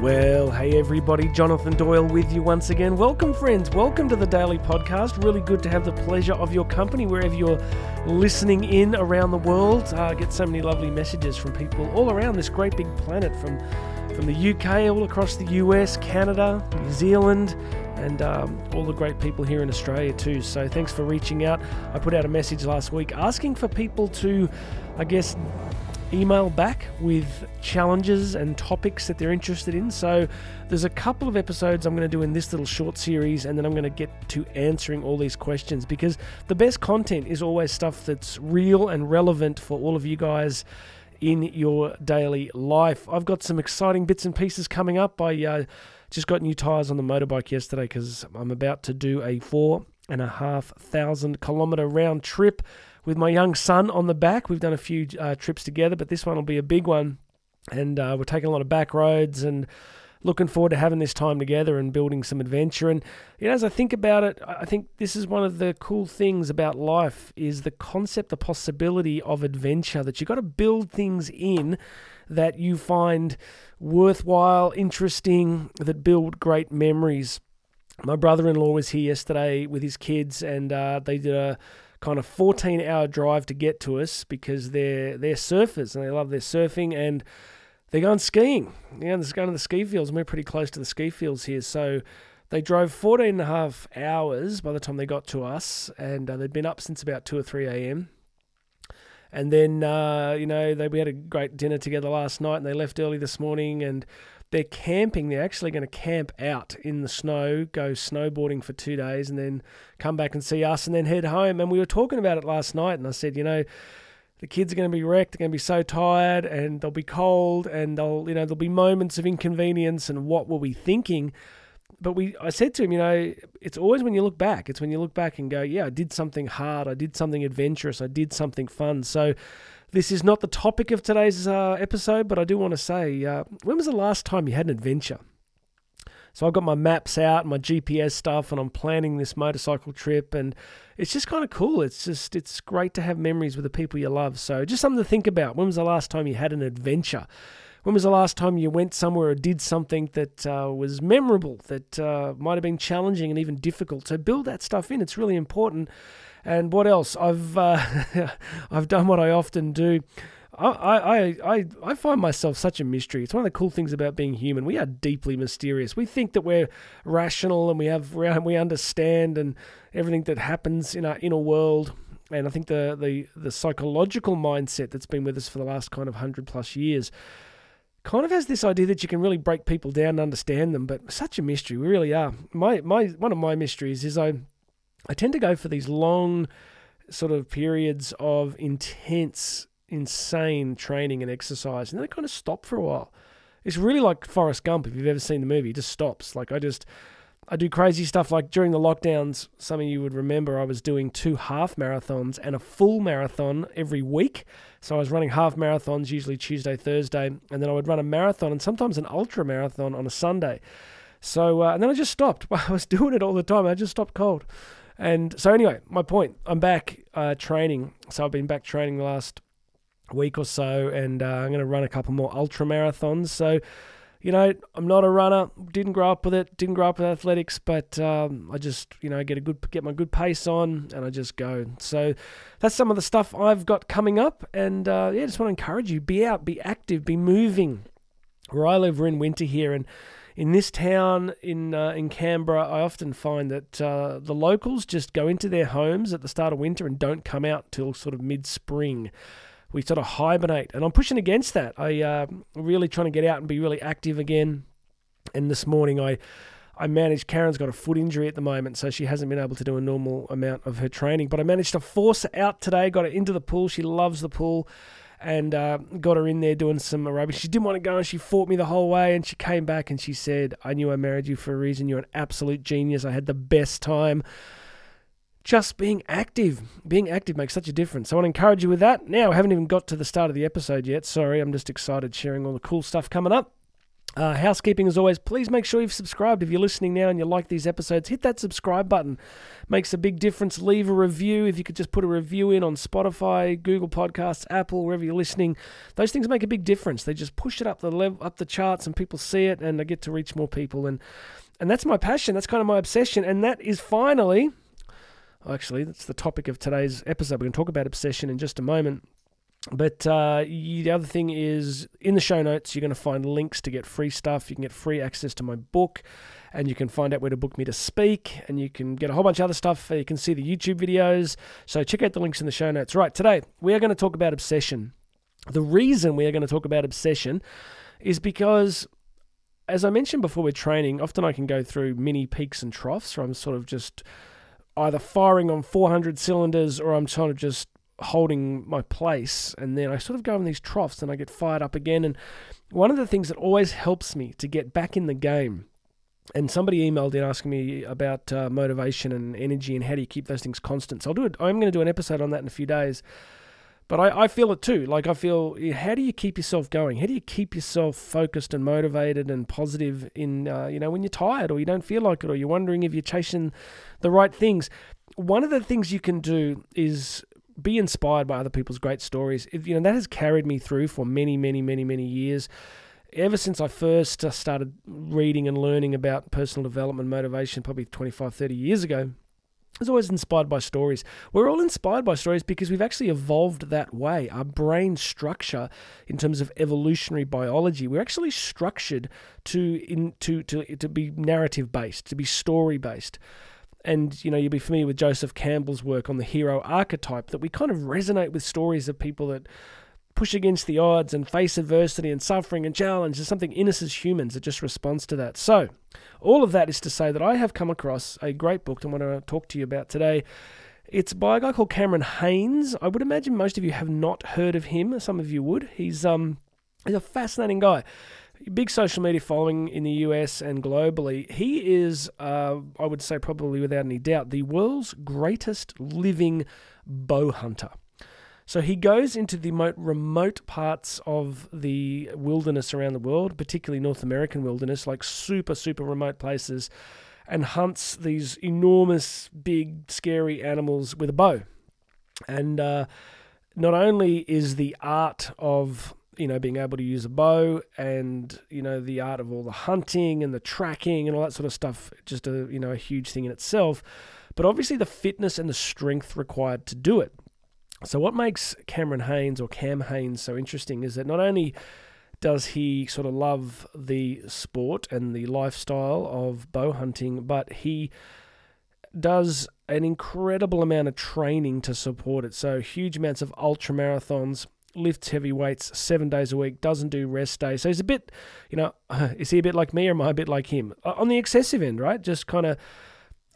Well, hey everybody, Jonathan Doyle with you once again. Welcome, friends. Welcome to the Daily Podcast. Really good to have the pleasure of your company wherever you're listening in around the world. Uh, I get so many lovely messages from people all around this great big planet from, from the UK, all across the US, Canada, New Zealand, and um, all the great people here in Australia too. So thanks for reaching out. I put out a message last week asking for people to, I guess, email back with challenges and topics that they're interested in. So there's a couple of episodes I'm going to do in this little short series, and then I'm going to get to answering all these questions because the best content is always stuff that's real and relevant for all of you guys in your daily life. I've got some exciting bits and pieces coming up. I uh, just got new tires on the motorbike yesterday because I'm about to do a four and a half thousand kilometer round trip with my young son on the back. We've done a few uh, trips together, but this one will be a big one. And uh, we're taking a lot of back roads and looking forward to having this time together and building some adventure. And you know, as I think about it, I think this is one of the cool things about life is the concept, the possibility of adventure. That you've got to build things in that you find worthwhile, interesting, that build great memories. My brother-in-law was here yesterday with his kids, and uh, they did a kind of 14 hour drive to get to us because they're they're surfers and they love their surfing and they're going skiing. Yeah, they're going to the ski fields and we're pretty close to the ski fields here. So they drove 14 and a half hours by the time they got to us and uh, they'd been up since about 2 or 3 a.m. And then, uh, you know, they, we had a great dinner together last night and they left early this morning and they're camping. They're actually going to camp out in the snow, go snowboarding for two days, and then come back and see us, and then head home. And we were talking about it last night, and I said, you know, the kids are going to be wrecked. They're going to be so tired, and they'll be cold, and they'll, you know, there'll be moments of inconvenience. And what were we thinking? But we, I said to him, you know, it's always when you look back. It's when you look back and go, yeah, I did something hard. I did something adventurous. I did something fun. So this is not the topic of today's uh, episode, but I do want to say uh, when was the last time you had an adventure? So I've got my maps out, my GPS stuff, and I'm planning this motorcycle trip, and it's just kind of cool. It's just it's great to have memories with the people you love. So just something to think about. When was the last time you had an adventure? When was the last time you went somewhere or did something that uh, was memorable, that uh, might have been challenging and even difficult? So build that stuff in. It's really important. And what else? I've uh, I've done what I often do. I, I, I, I find myself such a mystery. It's one of the cool things about being human. We are deeply mysterious. We think that we're rational and we have we understand and everything that happens in our inner world. And I think the, the, the psychological mindset that's been with us for the last kind of hundred plus years kind of has this idea that you can really break people down and understand them, but such a mystery. We really are. My my one of my mysteries is I I tend to go for these long sort of periods of intense, insane training and exercise, and then I kind of stop for a while. It's really like Forrest Gump. If you've ever seen the movie, it just stops. Like I just, I do crazy stuff. Like during the lockdowns, some of you would remember I was doing two half marathons and a full marathon every week. So I was running half marathons, usually Tuesday, Thursday, and then I would run a marathon and sometimes an ultra marathon on a Sunday. So uh, and then I just stopped. I was doing it all the time. I just stopped cold. And so, anyway, my point I'm back uh, training. So, I've been back training the last week or so, and uh, I'm going to run a couple more ultra marathons. So, you know, I'm not a runner. Didn't grow up with it. Didn't grow up with athletics, but um, I just, you know, get a good, get my good pace on, and I just go. So that's some of the stuff I've got coming up, and uh, yeah, just want to encourage you: be out, be active, be moving. Where I live, we're in winter here, and in this town in uh, in Canberra, I often find that uh, the locals just go into their homes at the start of winter and don't come out till sort of mid spring. We sort of hibernate, and I'm pushing against that. I uh, really trying to get out and be really active again. And this morning, I I managed. Karen's got a foot injury at the moment, so she hasn't been able to do a normal amount of her training. But I managed to force her out today. Got her into the pool. She loves the pool and uh, got her in there doing some aerobics. She didn't want to go and she fought me the whole way and she came back and she said, I knew I married you for a reason. You're an absolute genius. I had the best time. Just being active. Being active makes such a difference. So I want to encourage you with that. Now, I haven't even got to the start of the episode yet. Sorry, I'm just excited sharing all the cool stuff coming up. Uh, housekeeping as always, please make sure you've subscribed. If you're listening now and you like these episodes, hit that subscribe button. Makes a big difference. Leave a review. If you could just put a review in on Spotify, Google Podcasts, Apple, wherever you're listening, those things make a big difference. They just push it up the level, up the charts, and people see it, and I get to reach more people. And and that's my passion. That's kind of my obsession. And that is finally, actually, that's the topic of today's episode. We're going to talk about obsession in just a moment. But uh, the other thing is, in the show notes, you're going to find links to get free stuff. You can get free access to my book, and you can find out where to book me to speak, and you can get a whole bunch of other stuff. You can see the YouTube videos. So check out the links in the show notes. Right, today we are going to talk about obsession. The reason we are going to talk about obsession is because, as I mentioned before with training, often I can go through mini peaks and troughs, where I'm sort of just either firing on 400 cylinders or I'm trying to just holding my place and then I sort of go in these troughs and I get fired up again. And one of the things that always helps me to get back in the game and somebody emailed in asking me about uh, motivation and energy and how do you keep those things constant. So I'll do it I'm going to do an episode on that in a few days. But I, I feel it too. Like I feel how do you keep yourself going? How do you keep yourself focused and motivated and positive in uh, you know when you're tired or you don't feel like it or you're wondering if you're chasing the right things? One of the things you can do is be inspired by other people's great stories. If, you know that has carried me through for many, many, many, many years. Ever since I first uh, started reading and learning about personal development motivation, probably 25, 30 years ago, I was always inspired by stories. We're all inspired by stories because we've actually evolved that way. Our brain structure, in terms of evolutionary biology, we're actually structured to in to to, to be narrative based, to be story based and you know you'll be familiar with Joseph Campbell's work on the hero archetype that we kind of resonate with stories of people that push against the odds and face adversity and suffering and challenge. There's something in us as humans that just responds to that. So, all of that is to say that I have come across a great book that I want to talk to you about today. It's by a guy called Cameron Hanes. I would imagine most of you have not heard of him. Some of you would. He's um he's a fascinating guy big social media following in the US and globally. He is, uh, I would say, probably without any doubt, the world's greatest living bow hunter. So he goes into the most remote parts of the wilderness around the world, particularly North American wilderness, like super, super remote places, and hunts these enormous, big, scary animals with a bow. And uh, not only is the art of you know, being able to use a bow and, you know, the art of all the hunting and the tracking and all that sort of stuff, just a, you know, a huge thing in itself. But obviously the fitness and the strength required to do it. So what makes Cameron Hanes or Cam Hanes so interesting is that not only does he sort of love the sport and the lifestyle of bow hunting, but he does an incredible amount of training to support it. So huge amounts of ultra marathons, lifts heavy weights seven days a week, doesn't do rest days. So he's a bit, you know, is he a bit like me or am I a bit like him? On the excessive end, right? Just kind of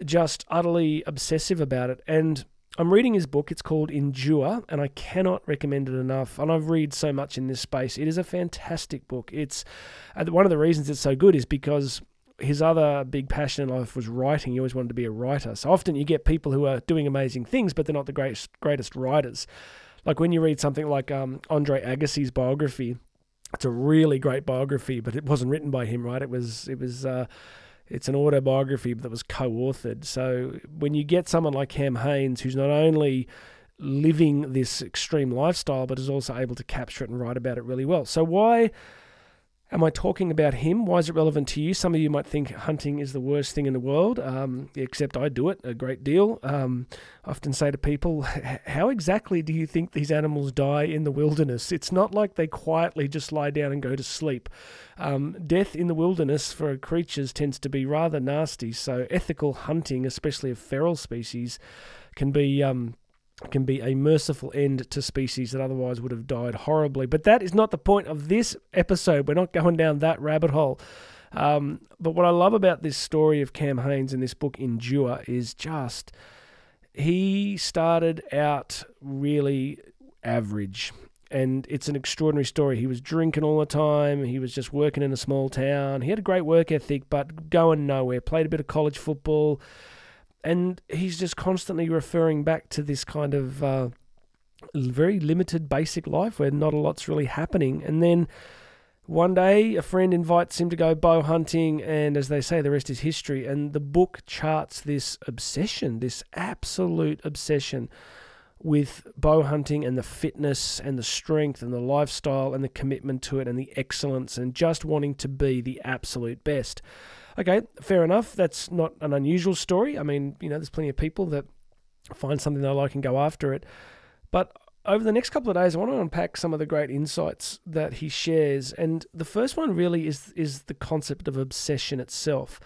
just utterly obsessive about it. And I'm reading his book. It's called Endure, and I cannot recommend it enough. And I've read so much in this space. It is a fantastic book. It's one of the reasons it's so good is because his other big passion in life was writing. He always wanted to be a writer. So often you get people who are doing amazing things, but they're not the greatest greatest writers. Like when you read something like um, Andre Agassi's biography, it's a really great biography, but it wasn't written by him, right? It was it was uh, it's an autobiography that was co-authored. So when you get someone like Cam Hanes, who's not only living this extreme lifestyle, but is also able to capture it and write about it really well. So why Am I talking about him? Why is it relevant to you? Some of you might think hunting is the worst thing in the world, um, except I do it a great deal. Um, I often say to people, How exactly do you think these animals die in the wilderness? It's not like they quietly just lie down and go to sleep. Um, death in the wilderness for creatures tends to be rather nasty, so ethical hunting, especially of feral species, can be um, can be a merciful end to species that otherwise would have died horribly. But that is not the point of this episode. We're not going down that rabbit hole. Um, but what I love about this story of Cam Hanes and this book, Endure, is just he started out really average. And it's an extraordinary story. He was drinking all the time. He was just working in a small town. He had a great work ethic, but going nowhere. Played a bit of college football and he's just constantly referring back to this kind of uh, very limited basic life where not a lot's really happening. And then One day, a friend invites him to go bow hunting, and as they say, the rest is history. And the book charts this obsession, this absolute obsession with bow hunting and the fitness and the strength and the lifestyle and the commitment to it and the excellence and just wanting to be the absolute best. Okay, fair enough. That's not an unusual story. I mean, you know, there's plenty of people that find something they like and go after it. But over the next couple of days, I want to unpack some of the great insights that he shares. And the first one really is is the concept of obsession itself.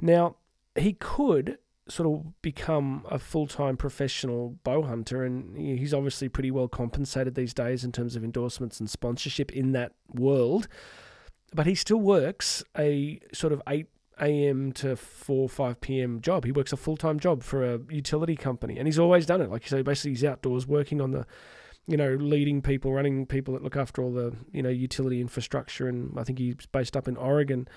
Now, he could sort of become a full time professional bow hunter, and he's obviously pretty well compensated these days in terms of endorsements and sponsorship in that world. But he still works a sort of eight a.m. to 4 5 p.m. job. He works a full time job for a utility company, and he's always done it. Like you say, basically, he's outdoors working on the, you know, leading people, running people that look after all the, you know, utility infrastructure. And I think he's based up in Oregon.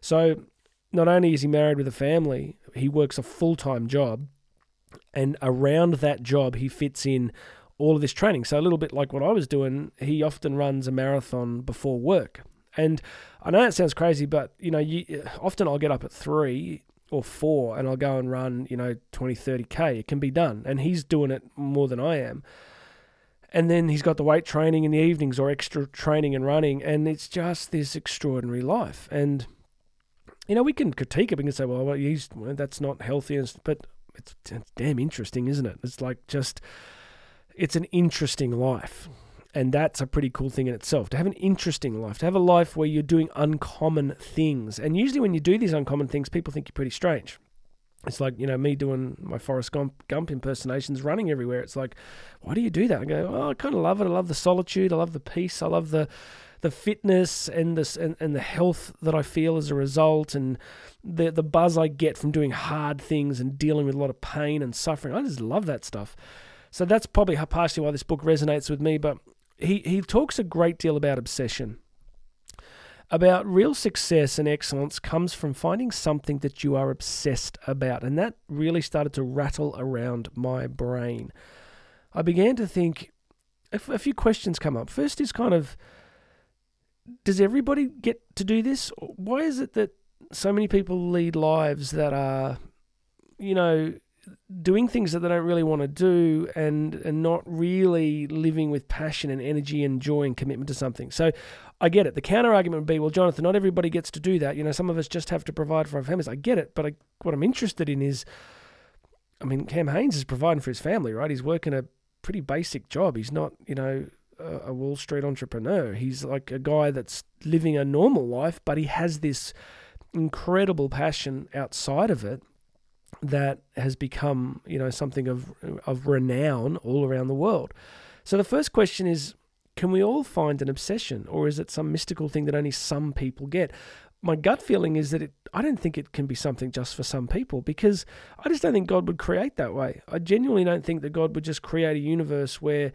So not only is he married with a family, he works a full time job, and around that job, he fits in all of this training. So a little bit like what I was doing, he often runs a marathon before work. And I know it sounds crazy, but you know, you, often I'll get up at three or four and I'll go and run, you know, 20, 30K. It can be done. And he's doing it more than I am. And then he's got the weight training in the evenings or extra training and running. And it's just this extraordinary life. And, you know, we can critique it. We can say, well, he's, well, that's not healthy. But it's, it's damn interesting, isn't it? It's like just, it's an interesting life. And that's a pretty cool thing in itself to have an interesting life, to have a life where you're doing uncommon things. And usually, when you do these uncommon things, people think you're pretty strange. It's like, you know, me doing my Forrest Gump, Gump impersonations, running everywhere. It's like, why do you do that? I go, oh, I kind of love it. I love the solitude. I love the peace. I love the the fitness and this and, and the health that I feel as a result and the the buzz I get from doing hard things and dealing with a lot of pain and suffering. I just love that stuff. So that's probably partially why this book resonates with me. But he, he talks a great deal about obsession. About real success and excellence comes from finding something that you are obsessed about. And that really started to rattle around my brain. I began to think a, a few questions come up. First is kind of does everybody get to do this? Why is it that so many people lead lives that are, you know, doing things that they don't really want to do and and not really living with passion and energy and joy and commitment to something. So I get it. The counter argument would be, well, Jonathan, not everybody gets to do that. You know, some of us just have to provide for our families. I get it, but I, what I'm interested in is, I mean, Cam Hanes is providing for his family, right? He's working a pretty basic job. He's not, you know, a Wall Street entrepreneur. He's like a guy that's living a normal life, but he has this incredible passion outside of it that has become, you know, something of of renown all around the world. So the first question is can we all find an obsession or is it some mystical thing that only some people get? My gut feeling is that it I don't think it can be something just for some people because I just don't think God would create that way. I genuinely don't think that God would just create a universe where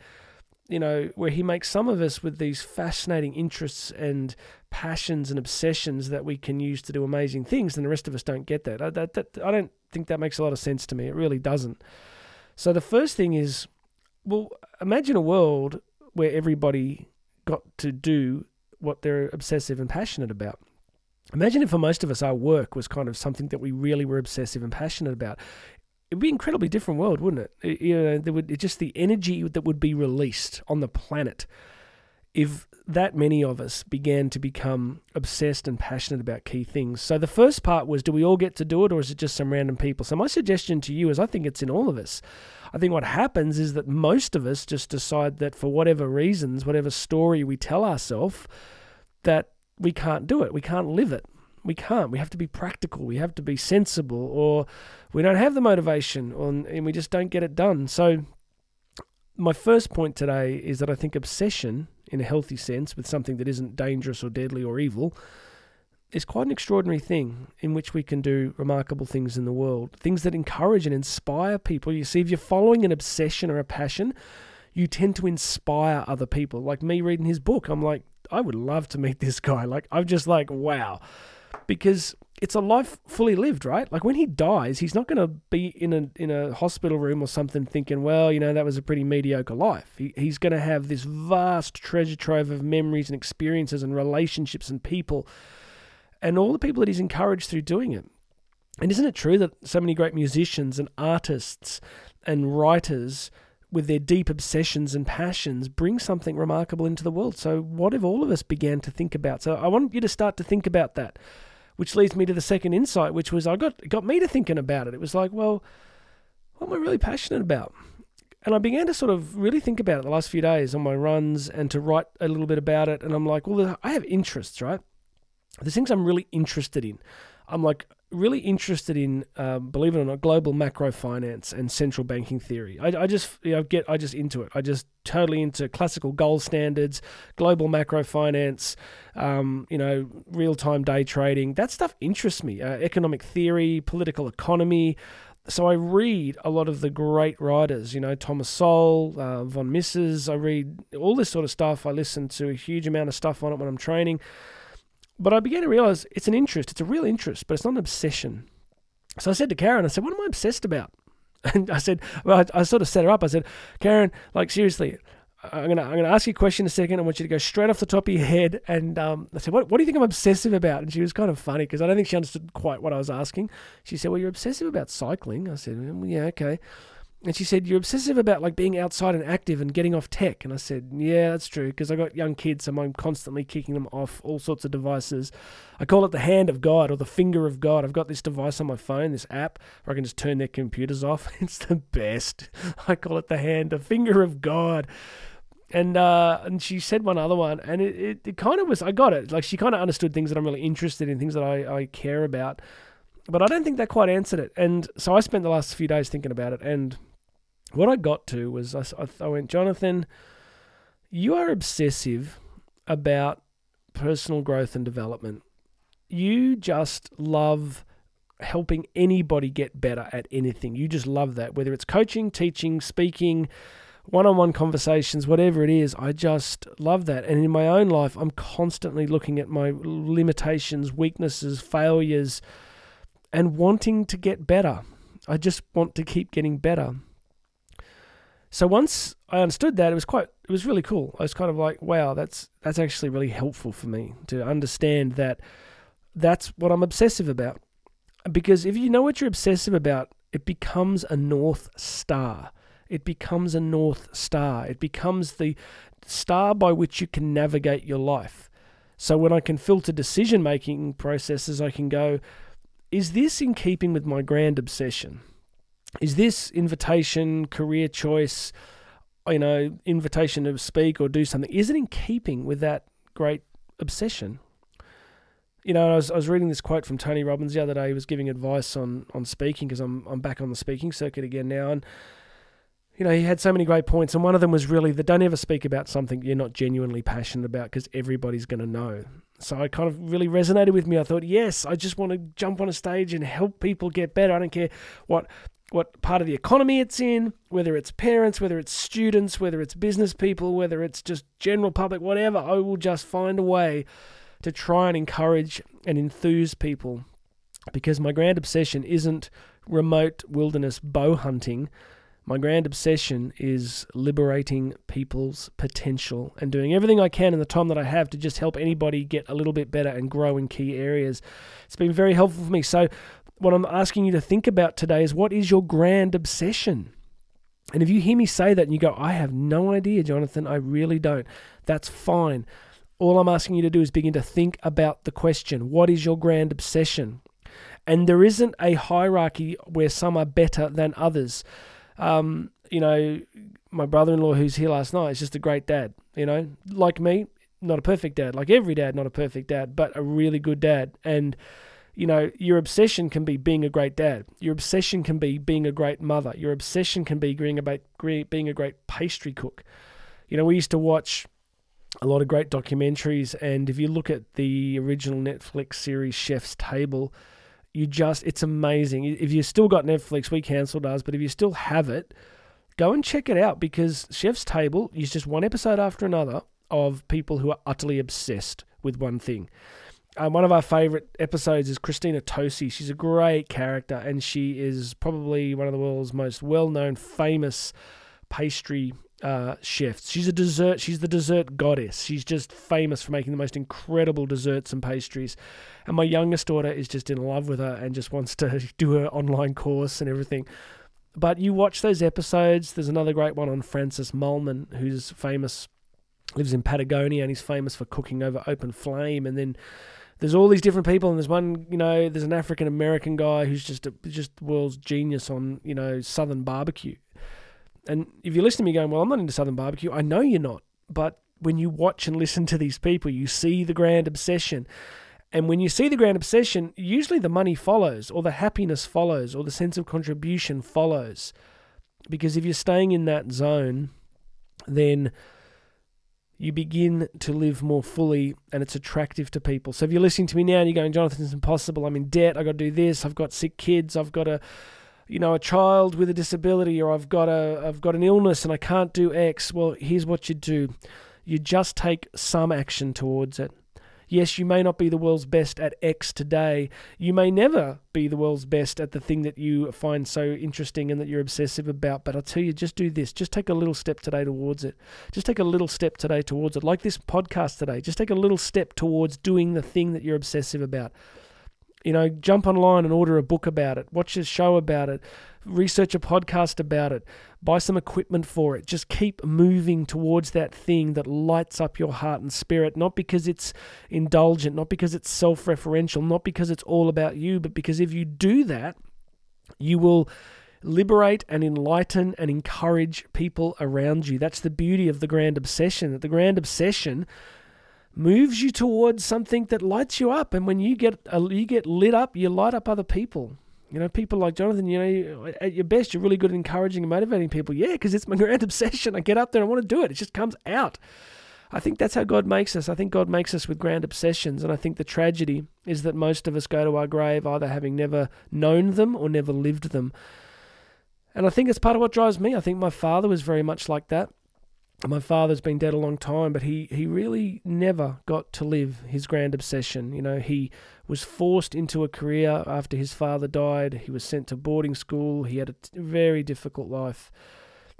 you know, where he makes some of us with these fascinating interests and passions and obsessions that we can use to do amazing things, and the rest of us don't get that. I, that, that. I don't think that makes a lot of sense to me. It really doesn't. So the first thing is, well, imagine a world where everybody got to do what they're obsessive and passionate about. Imagine if for most of us our work was kind of something that we really were obsessive and passionate about it'd be an incredibly different world, wouldn't it? it you know, there would just the energy that would be released on the planet if that many of us began to become obsessed and passionate about key things. So the first part was do we all get to do it or is it just some random people? So my suggestion to you is I think it's in all of us. I think what happens is that most of us just decide that for whatever reasons, whatever story we tell ourselves, that we can't do it. We can't live it. We can't. We have to be practical. We have to be sensible, or we don't have the motivation, or, and we just don't get it done. So, my first point today is that I think obsession, in a healthy sense, with something that isn't dangerous or deadly or evil, is quite an extraordinary thing in which we can do remarkable things in the world. Things that encourage and inspire people. You see, if you're following an obsession or a passion, you tend to inspire other people. Like me reading his book, I'm like, I would love to meet this guy. Like, I'm just like, wow because it's a life fully lived, right? Like when he dies, he's not going to be in a in a hospital room or something thinking, well, you know, that was a pretty mediocre life. He, he's going to have this vast treasure trove of memories and experiences and relationships and people and all the people that he's encouraged through doing it. And isn't it true that so many great musicians and artists and writers with their deep obsessions and passions bring something remarkable into the world? So what if all of us began to think about? So I want you to start to think about that which leads me to the second insight, which was I got got me to thinking about it. It was like, well, what am I really passionate about? And I began to sort of really think about it the last few days on my runs and to write a little bit about it. And I'm like, well, I have interests, right? There's things I'm really interested in. I'm like, really interested in, um, believe it or not, global macro finance and central banking theory. I, I just you know, get I just into it. I just totally into classical gold standards, global macro finance, um, you know, real time day trading. That stuff interests me. Uh, economic theory, political economy. So I read a lot of the great writers, you know, Thomas Sowell, uh, von Mises. I read all this sort of stuff. I listen to a huge amount of stuff on it when I'm training. But I began to realize it's an interest. It's a real interest, but it's not an obsession. So I said to Karen, I said, what am I obsessed about? And I said, well, I, I sort of set her up. I said, Karen, like seriously, I'm gonna I'm gonna ask you a question in a second. I want you to go straight off the top of your head. And um, I said, what What do you think I'm obsessive about? And she was kind of funny because I don't think she understood quite what I was asking. She said, Well, you're obsessive about cycling. I said, well, Yeah, okay. And she said, You're obsessive about like being outside and active and getting off tech. And I said, Yeah, that's true, because I got young kids, so I'm constantly kicking them off all sorts of devices. I call it the hand of God or the finger of God. I've got this device on my phone, this app, where I can just turn their computers off. It's the best. I call it the hand, the finger of God. And uh, and she said one other one, and it, it, it kind of was, I got it. Like she kind of understood things that I'm really interested in, things that I, I care about. But I don't think that quite answered it. And so I spent the last few days thinking about it. And what I got to was I, I went, Jonathan, you are obsessive about personal growth and development. You just love helping anybody get better at anything. You just love that, whether it's coaching, teaching, speaking, one on one conversations, whatever it is. I just love that. And in my own life, I'm constantly looking at my limitations, weaknesses, failures, and wanting to get better. I just want to keep getting better. So once I understood that, it was quite, it was really cool. I was kind of like, wow, that's that's actually really helpful for me to understand that that's what I'm obsessive about. Because if you know what you're obsessive about, it becomes a north star. It becomes a north star. It becomes the star by which you can navigate your life. So when I can filter decision making processes, I can go, is this in keeping with my grand obsession? Is this invitation, career choice, you know, invitation to speak or do something, is it in keeping with that great obsession? You know, I was, I was reading this quote from Tony Robbins the other day. He was giving advice on on speaking because I'm I'm back on the speaking circuit again now, and you know he had so many great points, and one of them was really that don't ever speak about something you're not genuinely passionate about because everybody's going to know. So I kind of really resonated with me. I thought, yes, I just want to jump on a stage and help people get better. I don't care what what part of the economy it's in, whether it's parents, whether it's students, whether it's business people, whether it's just general public, whatever, I will just find a way to try and encourage and enthuse people because my grand obsession isn't remote wilderness bow hunting. My grand obsession is liberating people's potential and doing everything I can in the time that I have to just help anybody get a little bit better and grow in key areas. It's been very helpful for me. So, what I'm asking you to think about today is what is your grand obsession? And if you hear me say that and you go, I have no idea, Jonathan, I really don't, that's fine. All I'm asking you to do is begin to think about the question what is your grand obsession? And there isn't a hierarchy where some are better than others. Um, you know, my brother in law who's here last night is just a great dad. You know, like me, not a perfect dad, like every dad, not a perfect dad, but a really good dad. And you know, your obsession can be being a great dad. Your obsession can be being a great mother. Your obsession can be being a, being a great pastry cook. You know, we used to watch a lot of great documentaries, and if you look at the original Netflix series Chef's Table, you just, it's amazing. If you've still got Netflix, we cancelled ours, but if you still have it, go and check it out because Chef's Table is just one episode after another of people who are utterly obsessed with one thing Um, one of our favorite episodes is Christina Tosi. She's a great character, and she is probably one of the world's most well-known, famous pastry uh, chefs. She's a dessert. She's the dessert goddess. She's just famous for making the most incredible desserts and pastries. And my youngest daughter is just in love with her and just wants to do her online course and everything. But you watch those episodes. There's another great one on Francis Mallmann, who's famous, lives in Patagonia, and he's famous for cooking over open flame. And then there's all these different people, and there's one, you know, there's an African American guy who's just a, just world's genius on, you know, Southern barbecue. And if you listen to me going, well, I'm not into Southern barbecue, I know you're not, but when you watch and listen to these people, you see the grand obsession. And when you see the grand obsession, usually the money follows, or the happiness follows, or the sense of contribution follows. Because if you're staying in that zone, then you begin to live more fully and it's attractive to people. So if you're listening to me now and you're going, Jonathan, it's impossible. I'm in debt. I've got to do this. I've got sick kids. I've got a, you know, a child with a disability or I've got a, I've got an illness and I can't do X. Well, here's what you do. You just take some action towards it. Yes, you may not be the world's best at X today. You may never be the world's best at the thing that you find so interesting and that you're obsessive about. But I'll tell you, just do this. Just take a little step today towards it. Just take a little step today towards it. Like this podcast today. Just take a little step towards doing the thing that you're obsessive about. You know, jump online and order a book about it, watch a show about it, research a podcast about it, buy some equipment for it. Just keep moving towards that thing that lights up your heart and spirit, not because it's indulgent, not because it's self referential, not because it's all about you, but because if you do that, you will liberate and enlighten and encourage people around you. That's the beauty of the grand obsession. That the grand obsession moves you towards something that lights you up. And when you get uh, you get lit up, you light up other people. You know, people like Jonathan, you know, at your best, you're really good at encouraging and motivating people. Yeah, because it's my grand obsession. I get up there I want to do it. It just comes out. I think that's how God makes us. I think God makes us with grand obsessions. And I think the tragedy is that most of us go to our grave either having never known them or never lived them. And I think it's part of what drives me. I think my father was very much like that my father's been dead a long time, but he, he really never got to live his grand obsession. You know, he was forced into a career after his father died. He was sent to boarding school. He had a t- very difficult life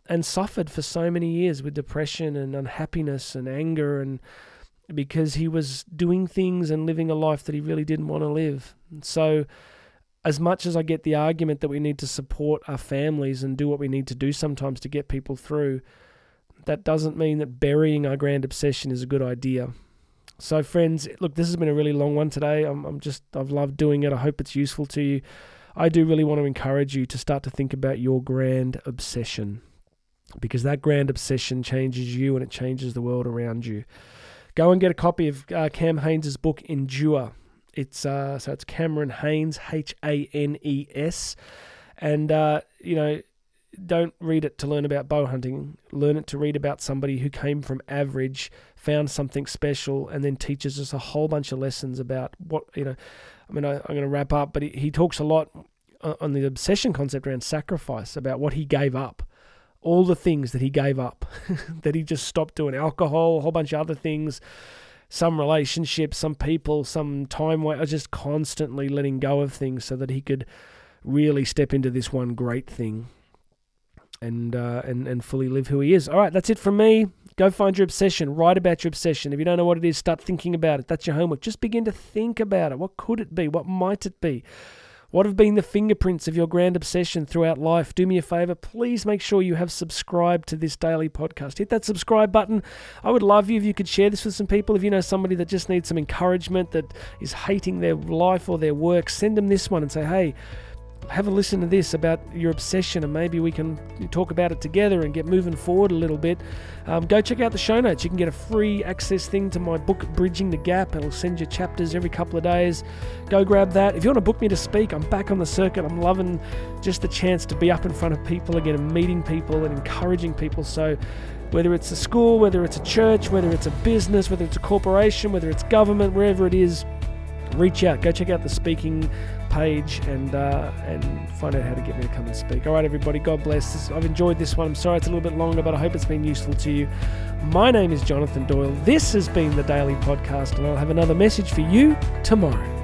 and suffered for so many years with depression and unhappiness and anger and because he was doing things and living a life that he really didn't want to live. So as much as I get the argument that we need to support our families and do what we need to do sometimes to get people through, that doesn't mean that burying our grand obsession is a good idea. So, friends, look, this has been a really long one today. I'm, I'm just, I've loved doing it. I hope it's useful to you. I do really want to encourage you to start to think about your grand obsession because that grand obsession changes you and it changes the world around you. Go and get a copy of uh, Cam Hanes' book, Endure. It's uh, so it's Cameron Hanes, H A N E S, and uh, you know don't read it to learn about bow hunting. Learn it to read about somebody who came from average, found something special, and then teaches us a whole bunch of lessons about what, you know. I mean, I, am going to wrap up, but he, he talks a lot on the obsession concept around sacrifice, about what he gave up, all the things that he gave up, that he just stopped doing alcohol, a whole bunch of other things, some relationships, some people, some time, I was just constantly letting go of things so that he could really step into this one great thing and uh, and and fully live who he is. All right, that's it from me. Go find your obsession. Write about your obsession. If you don't know what it is, start thinking about it. That's your homework. Just begin to think about it. What could it be? What might it be? What have been the fingerprints of your grand obsession throughout life? Do me a favor, please make sure you have subscribed to this daily podcast. Hit that subscribe button. I would love you if you could share this with some people. If you know somebody that just needs some encouragement, that is hating their life or their work, send them this one and say, hey, have a listen to this about your obsession and maybe we can talk about it together and get moving forward a little bit. Um, go check out the show notes. You can get a free access thing to my book, Bridging the Gap. It'll send you chapters every couple of days. Go grab that. If you want to book me to speak, I'm back on the circuit. I'm loving just the chance to be up in front of people again and meeting people and encouraging people. So, whether it's a school, whether it's a church, whether it's a business, whether it's a corporation, whether it's government, wherever it is, reach out. Go check out the speaking page and uh, and find out how to get me to come and speak. All right, everybody, God bless. I've enjoyed this one. I'm sorry it's a little bit longer, but I hope it's been useful to you. My name is Jonathan Doyle. This has been the Daily Podcast, and I'll have another message for you tomorrow.